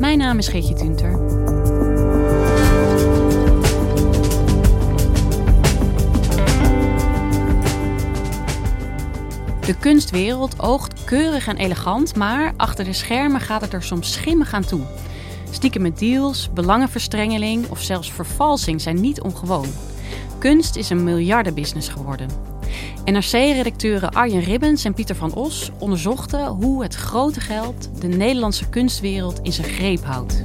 Mijn naam is Geetje Tunter. De kunstwereld oogt keurig en elegant, maar achter de schermen gaat het er soms schimmig aan toe. Stiekem met deals, belangenverstrengeling of zelfs vervalsing zijn niet ongewoon. Kunst is een miljardenbusiness geworden. NRC-redacteuren Arjen Ribbens en Pieter van Os onderzochten hoe het grote geld de Nederlandse kunstwereld in zijn greep houdt.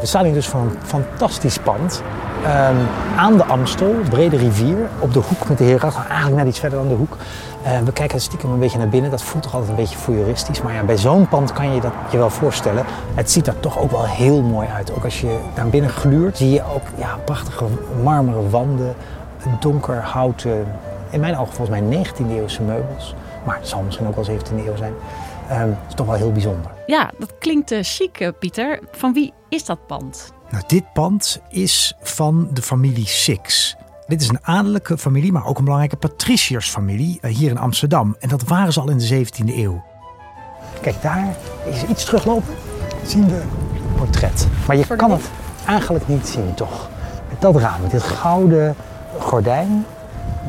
We staan hier dus voor een fantastisch pand. Um, aan de Amstel, brede rivier, op de hoek met de Heergracht. Eigenlijk net iets verder dan de hoek. Uh, we kijken stiekem een beetje naar binnen. Dat voelt toch altijd een beetje voyeuristisch. Maar ja, bij zo'n pand kan je dat je wel voorstellen. Het ziet er toch ook wel heel mooi uit. Ook als je naar binnen gluurt, zie je ook ja, prachtige marmeren wanden. Donker houten, in mijn ogen volgens mij 19e eeuwse meubels. Maar het zal misschien ook wel 17e eeuw zijn. Uh, het is toch wel heel bijzonder. Ja, dat klinkt uh, chic, Pieter. Van wie is dat pand? Nou, dit pand is van de familie Six. Dit is een adellijke familie, maar ook een belangrijke patriciërsfamilie hier in Amsterdam. En dat waren ze al in de 17e eeuw. Kijk, daar is iets teruglopen. Zien we een portret. Maar je kan het eigenlijk niet zien, toch? Met dat raam, dit gouden gordijn.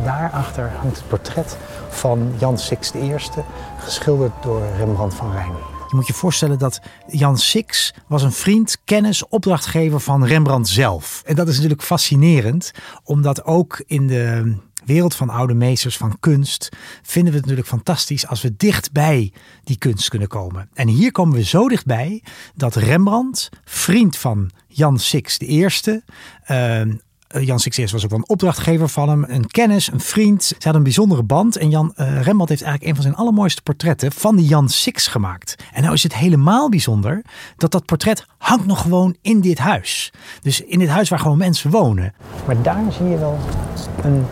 Daarachter hangt het portret van Jan Six I, geschilderd door Rembrandt van Rijn. Je moet je voorstellen dat Jan Six was een vriend, kennis, opdrachtgever van Rembrandt zelf. En dat is natuurlijk fascinerend, omdat ook in de wereld van oude meesters van kunst vinden we het natuurlijk fantastisch als we dichtbij die kunst kunnen komen. En hier komen we zo dichtbij dat Rembrandt, vriend van Jan Six de eerste, uh, Jan Six was ook wel een opdrachtgever van hem, een kennis, een vriend. Ze hadden een bijzondere band. En Jan uh, Rembrandt heeft eigenlijk een van zijn allermooiste portretten van die Jan Six gemaakt. En nou is het helemaal bijzonder dat dat portret hangt nog gewoon in dit huis. Dus in dit huis waar gewoon mensen wonen. Maar daar zie je wel een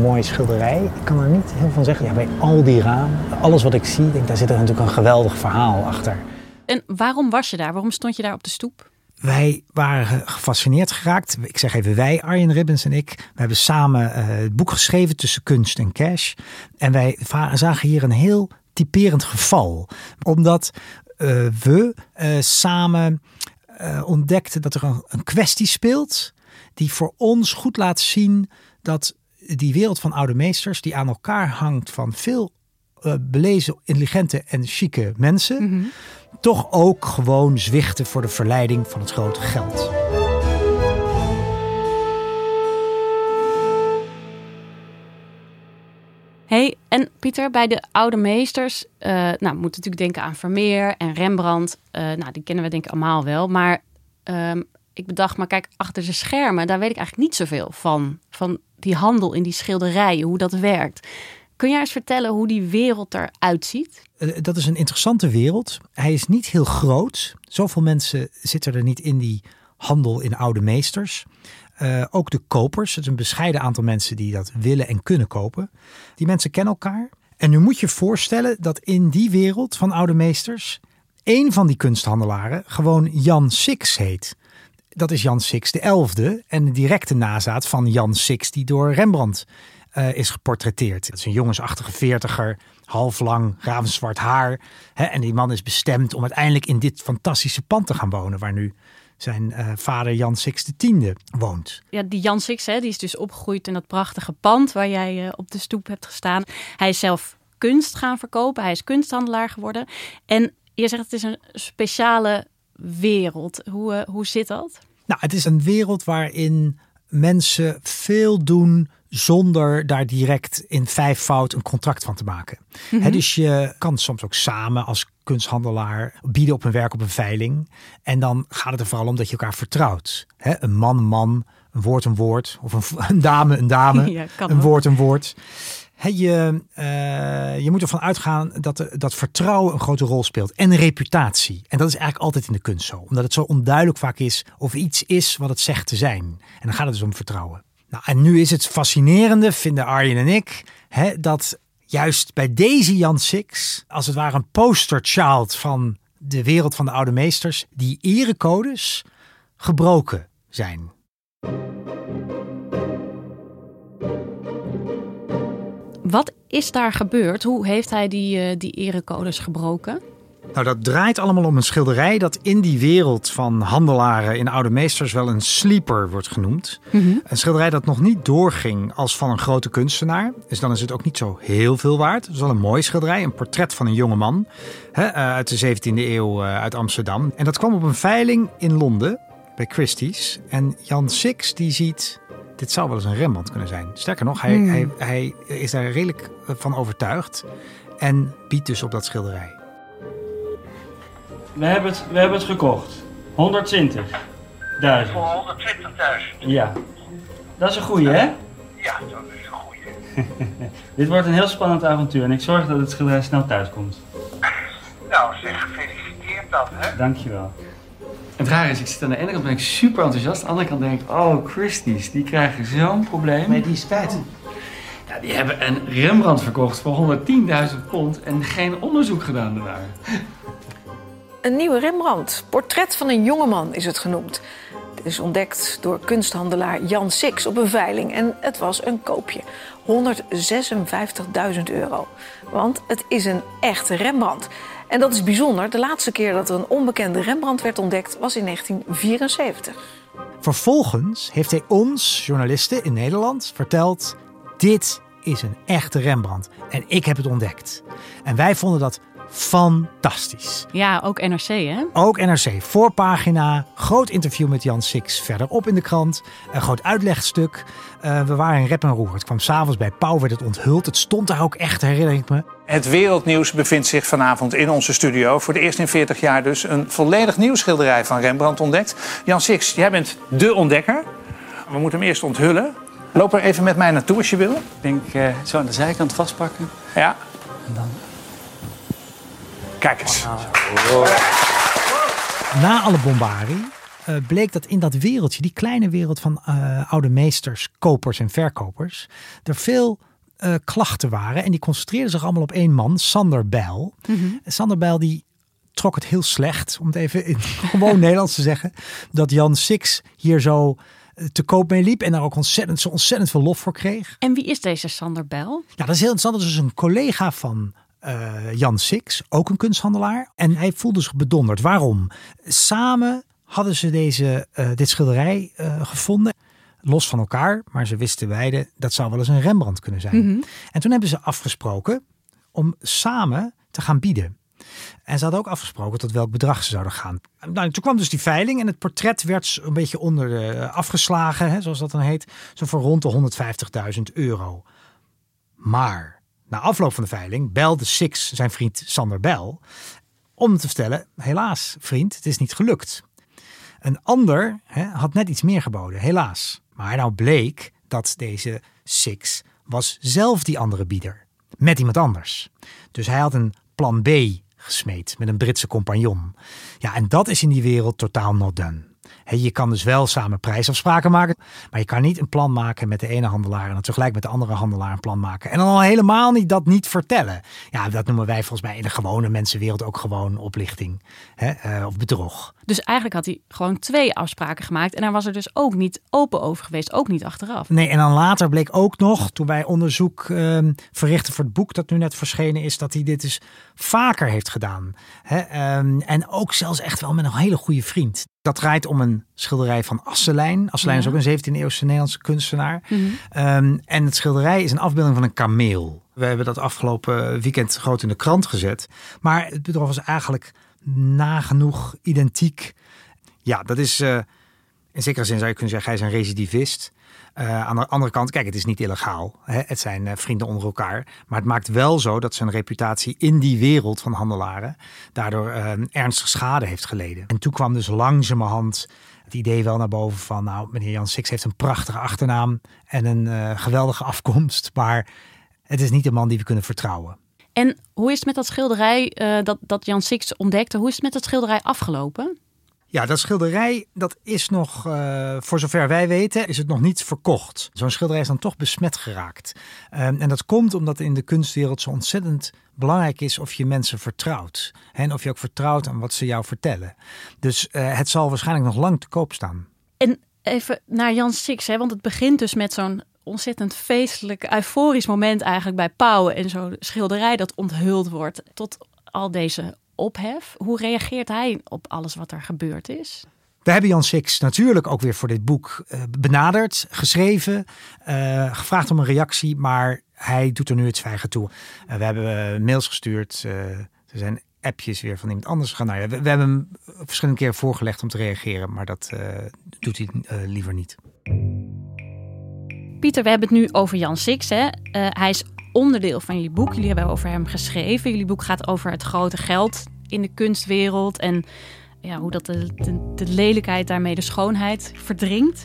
mooie schilderij. Ik kan er niet heel van zeggen. Ja, bij al die ramen, alles wat ik zie, denk, daar zit er natuurlijk een geweldig verhaal achter. En waarom was je daar? Waarom stond je daar op de stoep? Wij waren gefascineerd geraakt. Ik zeg even wij, Arjen Ribbens en ik. We hebben samen uh, het boek geschreven tussen kunst en cash. En wij zagen hier een heel typerend geval. Omdat uh, we uh, samen ontdekten dat er een, een kwestie speelt. Die voor ons goed laat zien dat die wereld van oude meesters, die aan elkaar hangt van veel belezen, intelligente en chique mensen. Mm -hmm toch ook gewoon zwichten voor de verleiding van het grote geld. hey, en Pieter, bij de oude meesters, uh, nou, we moeten natuurlijk denken aan Vermeer en Rembrandt. Uh, nou, die kennen we denk ik allemaal wel. Maar uh, ik bedacht, maar kijk, achter de schermen, daar weet ik eigenlijk niet zoveel van. Van die handel in die schilderijen, hoe dat werkt. Kun jij eens vertellen hoe die wereld eruit ziet? Dat is een interessante wereld. Hij is niet heel groot. Zoveel mensen zitten er niet in die handel in oude meesters. Uh, ook de kopers. Het is een bescheiden aantal mensen die dat willen en kunnen kopen. Die mensen kennen elkaar. En nu moet je voorstellen dat in die wereld van oude meesters... één van die kunsthandelaren gewoon Jan Six heet. Dat is Jan Six de elfde en de directe nazaat van Jan Six die door Rembrandt uh, is geportretteerd. Het is een jongensachtige veertiger, half lang, ravenzwart haar. Hè, en die man is bestemd om uiteindelijk in dit fantastische pand te gaan wonen, waar nu zijn eh, vader Jan Six X woont. Ja, die Jan Six, hè, die is dus opgegroeid in dat prachtige pand waar jij eh, op de stoep hebt gestaan. Hij is zelf kunst gaan verkopen. Hij is kunsthandelaar geworden. En je zegt het is een speciale wereld. Hoe, eh, hoe zit dat? Nou, het is een wereld waarin mensen veel doen zonder daar direct in vijfvoud een contract van te maken. Hè, dus je kan soms ook samen als kunsthandelaar bieden op een werk op een veiling. En dan gaat het er vooral om dat je elkaar vertrouwt. Een man, een man, een woord, een woord. Of een, een dame, een dame. Ja, een woord, een woord. Je, eh, je moet ervan uitgaan dat, dat vertrouwen een grote rol speelt. En reputatie. En dat is eigenlijk altijd in de kunst zo. Omdat het zo onduidelijk vaak is of iets is wat het zegt te zijn. En dan gaat het dus om vertrouwen. Nou, en nu is het fascinerende, vinden Arjen en ik, hè, dat juist bij deze Jan Six, als het ware een posterchild van de wereld van de oude meesters, die erecodes gebroken zijn. Wat is daar gebeurd? Hoe heeft hij die, eh, die erecodes gebroken? Nou, dat draait allemaal om een schilderij dat in die wereld van handelaren in oude meesters wel een sleeper wordt genoemd. Een schilderij dat nog niet doorging als van een grote kunstenaar. Dus dan is het ook niet zo heel veel waard. Het is wel een mooi schilderij, een portret van een jonge man hè, eh, uit de 17e eeuw eh, uit Amsterdam. En dat kwam op een veiling in Londen bij Christie's. En Jan Six die ziet, dit zou wel eens een Rembrandt kunnen zijn. Sterker nog, hij, hij, hij is daar redelijk eh, van overtuigd en biedt dus op dat schilderij. We hebben het, we hebben het gekocht. 120.000. Voor 120.000. Ja. Dat is een goeie, hè? Ja, dat is een goeie. Dit wordt een heel spannend avontuur en ik zorg dat het schilderij snel thuis komt. Nou, zeg, gefeliciteerd dan, hè? Dankjewel. Het rare is, ik zit aan de ene kant ben ik super enthousiast. Aan de andere kant denk ik, oh Christie's, die krijgen zo'n probleem. Nee, die is kwijt. Ja, die hebben een Rembrandt verkocht voor 110.000 pond en geen onderzoek gedaan daarnaar. Een nieuwe Rembrandt. Portret van een jongeman is het genoemd. Het is ontdekt door kunsthandelaar Jan Six op een veiling en het was een koopje. 156.000 euro. Want het is een echte Rembrandt. En dat is bijzonder. De laatste keer dat er een onbekende Rembrandt werd ontdekt was in 1974. Vervolgens heeft hij ons, journalisten in Nederland, verteld: dit is een echte Rembrandt. En ik heb het ontdekt. En wij vonden dat fantastisch. Ja, ook NRC, hè? Ook NRC, voorpagina, groot interview met Jan Six verderop in de krant. Een groot uitlegstuk. Eh, we waren in rep en roer. Het kwam s'avonds bij Pauw, werd het onthuld. Het stond daar ook echt, herinner ik me. Het wereldnieuws bevindt zich vanavond in onze studio. Voor de eerst in 40 jaar dus een volledig nieuw schilderij van Rembrandt ontdekt. Jan Six, jij bent de ontdekker. We moeten hem eerst onthullen. Loop er even met mij naartoe als je wil. Ik denk eh, zo aan de zijkant vastpakken. Ja. En dan... Kijk eens. Na alle bombarie eh, bleek dat in dat wereldje, die kleine wereld van eh, oude meesters, kopers en verkopers, er veel eh, klachten waren. En die concentreerden zich allemaal op één man, Sander Bijl. Sander Bijl die trok het heel slecht, om het even in gewoon Nederlands te zeggen, dat Jan Six hier zo te koop mee liep en daar ook ontzettend, zo ontzettend veel lof voor kreeg. En wie is deze Sander Bel? Ja, dat is heel interessant. Dat is dus een collega van eh, Jan Six, ook een kunsthandelaar. En hij voelde zich bedonderd. Waarom? Samen hadden ze deze, eh, dit schilderij eh, gevonden. Los van elkaar, maar ze wisten beide dat zou wel eens een Rembrandt kunnen zijn. En toen hebben ze afgesproken om samen te gaan bieden. En ze hadden ook afgesproken tot welk bedrag ze zouden gaan. Nou, toen kwam dus die veiling en het portret werd een beetje onder de, afgeslagen, hè, zoals dat dan heet. Zo voor rond de 150.000 euro. Maar na afloop van de veiling belde Six zijn vriend Sander Bel om te vertellen: helaas, vriend, het is niet gelukt. Een ander hè, had net iets meer geboden, helaas. Maar nou bleek dat deze Six was zelf die andere bieder. Met iemand anders. Dus hij had een plan B gesmeed met een Britse compagnon. Ja, en dat is in die wereld totaal not done. Hè, je kan dus wel samen prijsafspraken maken, maar je kan niet een plan maken met de ene handelaar en dan tegelijk met de andere handelaar een plan maken. En dan al helemaal niet dat niet vertellen. Ja, dat noemen wij volgens mij in de gewone mensenwereld ook gewoon oplichting hè, eh, of bedrog. Dus eigenlijk had hij gewoon twee afspraken gemaakt. En daar was er dus ook niet open over geweest. Ook niet achteraf. Nee, en dan later bleek ook nog, toen wij onderzoek ehm, verrichten voor het boek dat nu net verschenen is, dat hij dit dus vaker heeft gedaan. Hè, ehm, en ook zelfs echt wel met een hele goede vriend. Dat draait om een schilderij van Asselijn. Asselijn is ook een 17e eeuwse Nederlandse kunstenaar. Mhm. Ehm, en het schilderij is een afbeelding van een kameel. We hebben dat afgelopen weekend groot in de krant gezet. Maar het bedrog was eigenlijk nagenoeg identiek. Ja, dat is eh, in zekere zin zou je kunnen zeggen, hij is een recidivist. Eh, aan de andere kant, kijk, het is niet illegaal. Hè? Het zijn eh, vrienden onder elkaar. Maar het maakt wel zo dat zijn reputatie in die wereld van handelaren daardoor eh, ernstige schade heeft geleden. En toen kwam dus langzamerhand het idee wel naar boven van, nou, meneer Jan Six heeft een prachtige achternaam en een geweldige afkomst. Maar het is niet de man die we kunnen vertrouwen. En hoe is het met dat schilderij dat, dat Jan Six ontdekte? Hoe is het met dat schilderij afgelopen? Ja, dat schilderij, dat is nog, eh, voor zover wij weten, is het nog niet verkocht. Zo'n schilderij is dan toch besmet geraakt. Ehm, en dat komt omdat in de kunstwereld zo ontzettend belangrijk is of je mensen vertrouwt. En of je ook vertrouwt aan wat ze jou vertellen. Dus eh, het zal waarschijnlijk nog lang te koop staan. En even naar Jan Six, hè, want het begint dus met zo'n ontzettend feestelijk, euforisch moment eigenlijk bij Pauw. En zo'n schilderij dat onthuld wordt tot al deze ophef. Hoe reageert hij op alles wat er gebeurd is? We hebben Jan Six natuurlijk ook weer voor dit boek eh, benaderd, geschreven, eh, gevraagd om een reactie, maar hij doet er nu het zwijgen toe. Eh, we hebben mails gestuurd, er zijn appjes weer van iemand anders gaan. Nou ja, we, we hebben hem verschillende keren voorgelegd om te reageren, maar dat doet hij liever niet. Pieter, we hebben het nu over Jan Six. Hè? Hij is onderdeel van jullie boek. Jullie hebben over hem geschreven. Jullie boek gaat over het grote geld in de kunstwereld. En ja, hoe dat de, de, lelijkheid daarmee de schoonheid verdringt.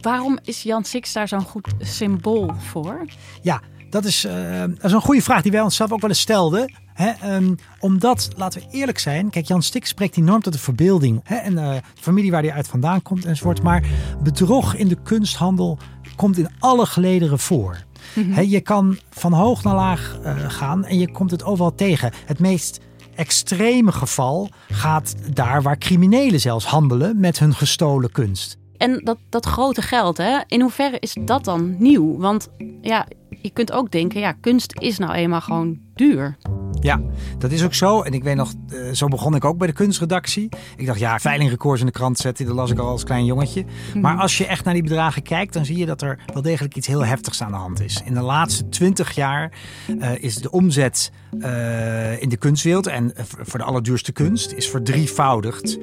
Waarom is Jan Six daar zo'n goed symbool voor? Ja, dat is, eh, dat is een goede vraag die wij onszelf ook wel eens stelden. Ehm, omdat, laten we eerlijk zijn, kijk, Jan Stik spreekt enorm tot de verbeelding. En eh, de familie waar hij uit vandaan komt enzovoort. Maar bedrog in de kunsthandel komt in alle gelederen voor. Hè, je kan van hoog naar laag eh, gaan en je komt het overal tegen. Het meest extreme geval gaat daar waar criminelen zelfs handelen met hun gestolen kunst. En dat, dat grote geld, hè? in hoeverre is dat dan nieuw? Want ja, je kunt ook denken, ja, kunst is nou eenmaal gewoon duur. Ja, dat is ook zo. En ik weet nog, eh, zo begon ik ook bij de kunstredactie. Ik dacht, ja, veilingrecords in de krant zetten, dat las ik al als klein jongetje. Maar als je echt naar die bedragen kijkt, dan zie je dat er wel degelijk iets heel heftigs aan de hand is. In de laatste twintig jaar eh, is de omzet eh, in de kunstwereld en voor de allerduurste kunst is verdrievoudigd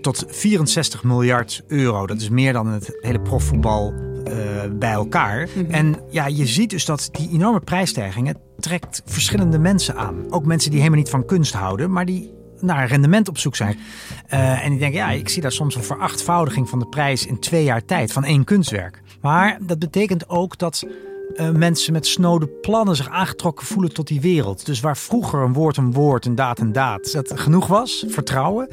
tot 64 miljard euro. Dat is meer dan het hele profvoetbal eh, bij elkaar. En ja, je ziet dus dat die enorme prijsstijgingen trekt verschillende mensen aan. Ook mensen die helemaal niet van kunst houden, maar die naar rendement op zoek zijn. Eh, en die denken, ja, ik zie daar soms een verachtvoudiging van de prijs in twee jaar tijd van één kunstwerk. Maar dat betekent ook dat eh, mensen met snode plannen zich aangetrokken voelen tot die wereld. Dus waar vroeger een woord een woord, een daad een daad, dat genoeg was, vertrouwen,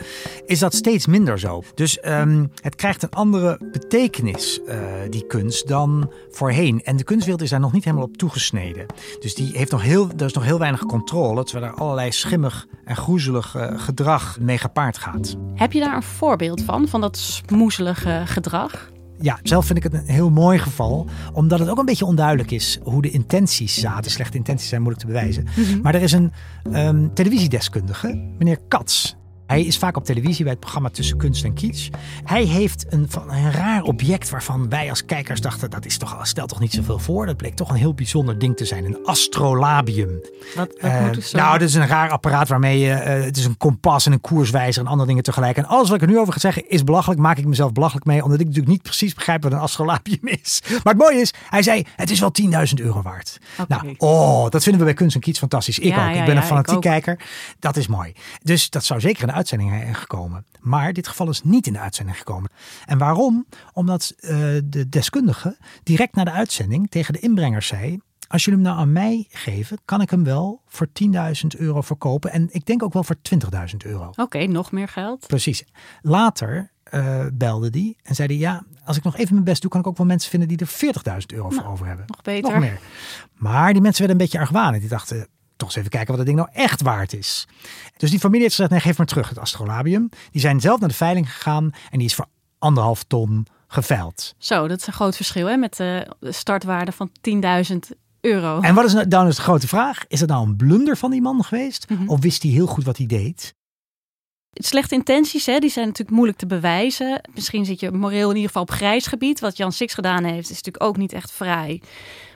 is dat steeds minder zo. Dus ehm, het krijgt een andere betekenis, eh, die kunst, dan voorheen. En de kunstwereld is daar nog niet helemaal op toegesneden. Dus die heeft nog heel, er is nog heel weinig controle, terwijl er allerlei schimmig en groezelig eh, gedrag mee gepaard gaat. Heb je daar een voorbeeld van, van dat smoezelige gedrag? Ja, zelf vind ik het een heel mooi geval. Omdat het ook een beetje onduidelijk is hoe de intenties zaten. Slechte intenties zijn moeilijk te bewijzen. Maar er is een ehm, televisiedeskundige, meneer Katz. Hij is vaak op televisie bij het programma Tussen Kunst en Kitsch. Hij heeft een, van een raar object waarvan wij als kijkers dachten... dat is toch, stelt toch niet zoveel voor. Dat bleek toch een heel bijzonder ding te zijn. Een astrolabium. Wat, wat Eh, moet zo? nou, dat is een raar apparaat waarmee je. eh, het is een kompas en een koerswijzer en andere dingen tegelijk. En alles wat ik er nu over ga zeggen is belachelijk. Maak ik mezelf belachelijk mee, omdat ik natuurlijk niet precies begrijp wat een astrolabium is. Maar het mooie is, hij zei: het is wel 10.000 euro waard. Nou, oh, dat vinden we bij Kunst en Kiets fantastisch. Ik Ja, ook. ja, ik ben ja, een fanatiek kijker. Dat is mooi. Dus dat zou zeker de uitzending gekomen. Maar dit geval is niet in de uitzending gekomen. En waarom? Omdat eh, de deskundige direct na de uitzending tegen de inbrengers zei. Als jullie hem nou aan mij geven, kan ik hem wel voor 10.000 euro verkopen. En ik denk ook wel voor 20.000 euro. Oké, nog meer geld. Precies. Later eh, belde die en zei Ja, als ik nog even mijn best doe, kan ik ook wel mensen vinden die er 40.000 euro voor over hebben. Nog beter. Nog meer. Maar die mensen werden een beetje argwanend. Die dachten: toch eens even kijken wat dat ding nou echt waard is. Dus die familie heeft gezegd: Nee, geef maar terug het astrolabium. Die zijn zelf naar de veiling gegaan en die is voor anderhalf ton geveild. Zo, dat is een groot verschil hè, met de startwaarde van 10.000 euro. En wat is nou dan is de grote vraag? Is het nou een blunder van die man geweest? Of wist hij heel goed wat hij deed? Slechte intenties, hè, die zijn natuurlijk moeilijk te bewijzen. Misschien zit je moreel in ieder geval op grijs gebied. Wat Jan Six gedaan heeft, is natuurlijk ook niet echt vrij.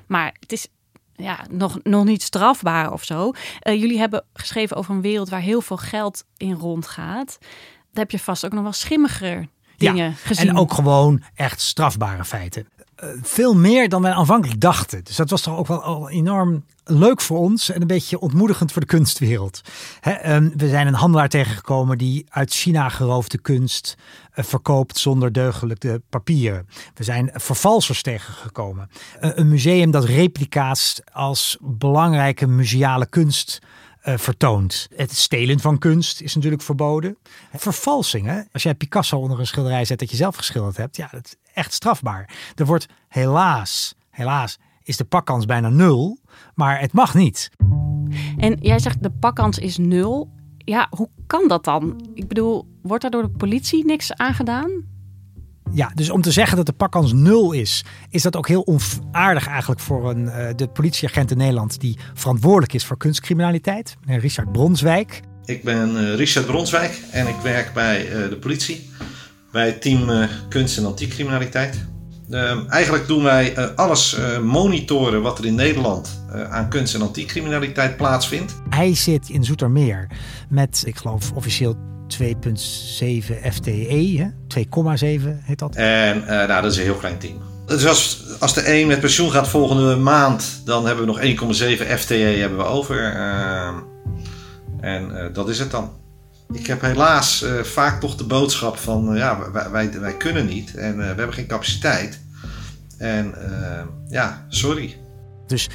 Maar het is ja, nog, nog niet strafbaar of zo. Uh, jullie hebben geschreven over een wereld waar heel veel geld in rondgaat. Daar heb je vast ook nog wel schimmiger dingen ja, gezien. En ook gewoon echt strafbare feiten. Uh, veel meer dan wij aanvankelijk dachten. Dus dat was toch ook wel enorm leuk voor ons en een beetje ontmoedigend voor de kunstwereld. He, um, we zijn een handelaar tegengekomen die uit China geroofde kunst uh, verkoopt zonder deugdelijke papieren. We zijn vervalsers tegengekomen. Uh, een museum dat replica's als belangrijke museale kunst uh, vertoont. Het stelen van kunst is natuurlijk verboden. Vervalsingen, als jij Picasso onder een schilderij zet dat je zelf geschilderd hebt, ja, dat is echt strafbaar. Er wordt helaas, helaas, is de pakkans bijna nul, maar het mag niet. En jij zegt de pakkans is nul. Ja, hoe kan dat dan? Ik bedoel, wordt daar door de politie niks aangedaan? Ja, dus om te zeggen dat de pakkans nul is, is dat ook heel onaardig eigenlijk voor een, uh, de politieagent in Nederland die verantwoordelijk is voor kunstcriminaliteit, Richard Bronswijk. Ik ben uh, Richard Bronswijk en ik werk bij uh, de politie, bij het team kunst- en antiekcriminaliteit. Uh, eigenlijk doen wij uh, alles uh, monitoren wat er in Nederland aan kunst- en antiekcriminaliteit plaatsvindt. Hij zit in Zoetermeer met, ik geloof officieel 2,7 FTE, 2,7 heet dat. En nou, dat is een heel klein team. Dus als, als de een met pensioen gaat volgende maand, dan hebben we nog 1,7 FTE hebben we over. Ehm, en dat is het dan. Ik heb helaas vaak toch de boodschap van ja, wij, wij, wij, kunnen niet en we hebben geen capaciteit. En ja, sorry. Dus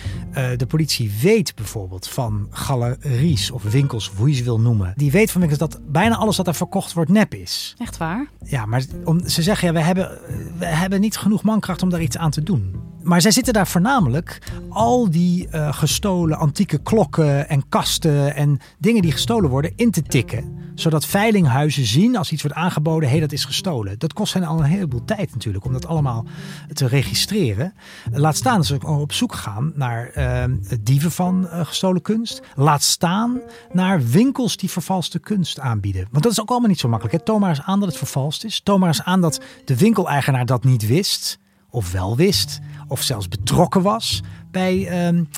de politie weet bijvoorbeeld van galeries of winkels, of hoe je ze wil noemen. Die weet van winkels dat bijna alles wat er verkocht wordt nep is. Echt waar? Ja, maar om, ze zeggen ja, we hebben, we hebben niet genoeg mankracht om daar iets aan te doen. Maar zij zitten daar voornamelijk al die uh, gestolen antieke klokken en kasten en dingen die gestolen worden in te tikken. Zodat veilinghuizen zien als iets wordt aangeboden, hé hey, dat is gestolen. Dat kost hen al een heleboel tijd natuurlijk om dat allemaal te registreren. Laat staan dat ze op zoek gaan naar uh, dieven van uh, gestolen kunst. Laat staan naar winkels die vervalste kunst aanbieden. Want dat is ook allemaal niet zo makkelijk. Toon maar eens aan dat het vervalst is. Toon maar eens aan dat de winkeleigenaar dat niet wist of wel wist, of zelfs betrokken was bij um,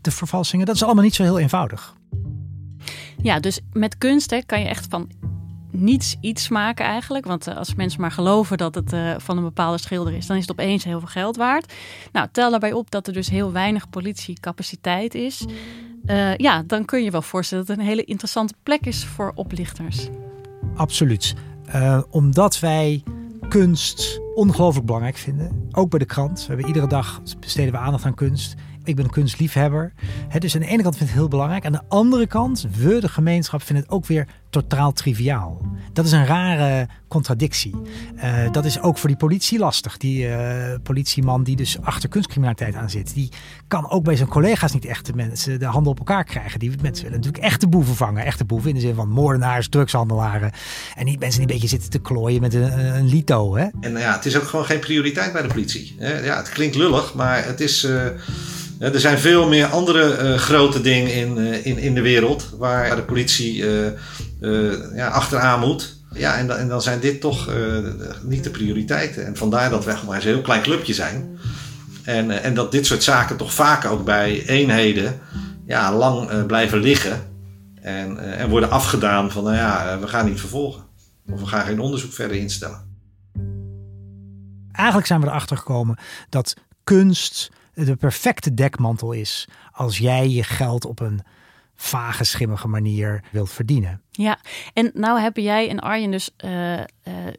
de vervalsingen. Dat is allemaal niet zo heel eenvoudig. Ja, dus met kunst hè, kan je echt van niets iets maken eigenlijk. Want uh, als mensen maar geloven dat het uh, van een bepaalde schilder is, dan is het opeens heel veel geld waard. Nou, tel daarbij op dat er dus heel weinig politiecapaciteit is. Uh, ja, dan kun je wel voorstellen dat het een hele interessante plek is voor oplichters. Absoluut. omdat wij kunst ongelooflijk belangrijk vinden. Ook bij de krant. We hebben iedere dag besteden we aandacht aan kunst. Ik ben een kunstliefhebber. He, dus aan de ene kant vind ik het heel belangrijk. Aan de andere kant, we, de gemeenschap, vinden het ook weer totaal triviaal. Dat is een rare contradictie. Uh, dat is ook voor die politie lastig. Die uh, politieman die dus achter kunstcriminaliteit aan zit. Die kan ook bij zijn collega's niet echt de mensen de handen op elkaar krijgen. Die mensen willen natuurlijk echte boeven vangen. Echte boeven in de zin van moordenaars, drugshandelaren. En niet mensen die een beetje zitten te klooien met een, een lito. Hè? En ja, het is ook gewoon geen prioriteit bij de politie. Ja, het klinkt lullig, maar het is... Uh... Er zijn veel meer andere grote dingen in, in, in de wereld waar de politie ja, achteraan moet. Ja, en, en, dan zijn dit toch niet de prioriteiten. En vandaar dat wij gewoon een heel klein clubje zijn. En, en dat dit soort zaken toch vaak ook bij eenheden ja, lang blijven liggen. En, en worden afgedaan van, nou ja, we gaan niet vervolgen. Of we gaan geen onderzoek verder instellen. Eigenlijk zijn we erachter gekomen dat kunst de perfecte dekmantel is als jij je geld op een vage, schimmige manier wilt verdienen. Ja, en nou heb jij en Arjen dus uh, uh,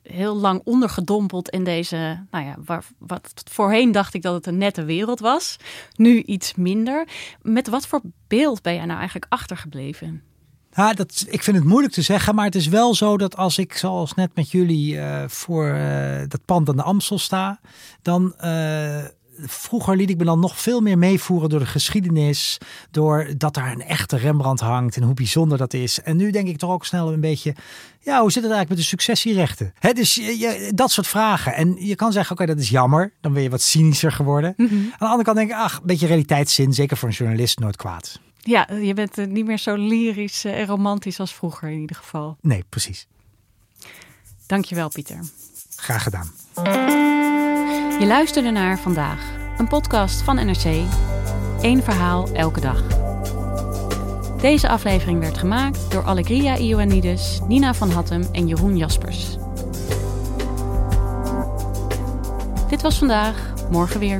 heel lang ondergedompeld in deze, nou ja, waar, wat voorheen dacht ik dat het een nette wereld was, nu iets minder. Met wat voor beeld ben jij nou eigenlijk achtergebleven? Ja, dat, ik vind het moeilijk te zeggen, maar het is wel zo dat als ik, zoals net met jullie, uh, voor dat pand aan de Amstel sta, dan vroeger liet ik me dan nog veel meer meevoeren door de geschiedenis. Door dat daar een echte Rembrandt hangt en hoe bijzonder dat is. En nu denk ik toch ook snel een beetje. Ja, hoe zit het eigenlijk met de successierechten? Dus je, dat soort vragen. En je kan zeggen, oké, okay, dat is jammer. Dan ben je wat cynischer geworden. Mm -hmm. Aan de andere kant denk ik, ach, een beetje realiteitszin. Zeker voor een journalist nooit kwaad. Ja, je bent eh, niet meer zo lyrisch eh, en romantisch als vroeger in ieder geval. Nee, precies. Dankjewel, Pieter. Graag gedaan. Je luisterde naar Vandaag, een podcast van NRC. Eén verhaal elke dag. Deze aflevering werd gemaakt door Allegria Ioannidis, Nina van Hattem en Jeroen Jaspers. Dit was vandaag, morgen weer.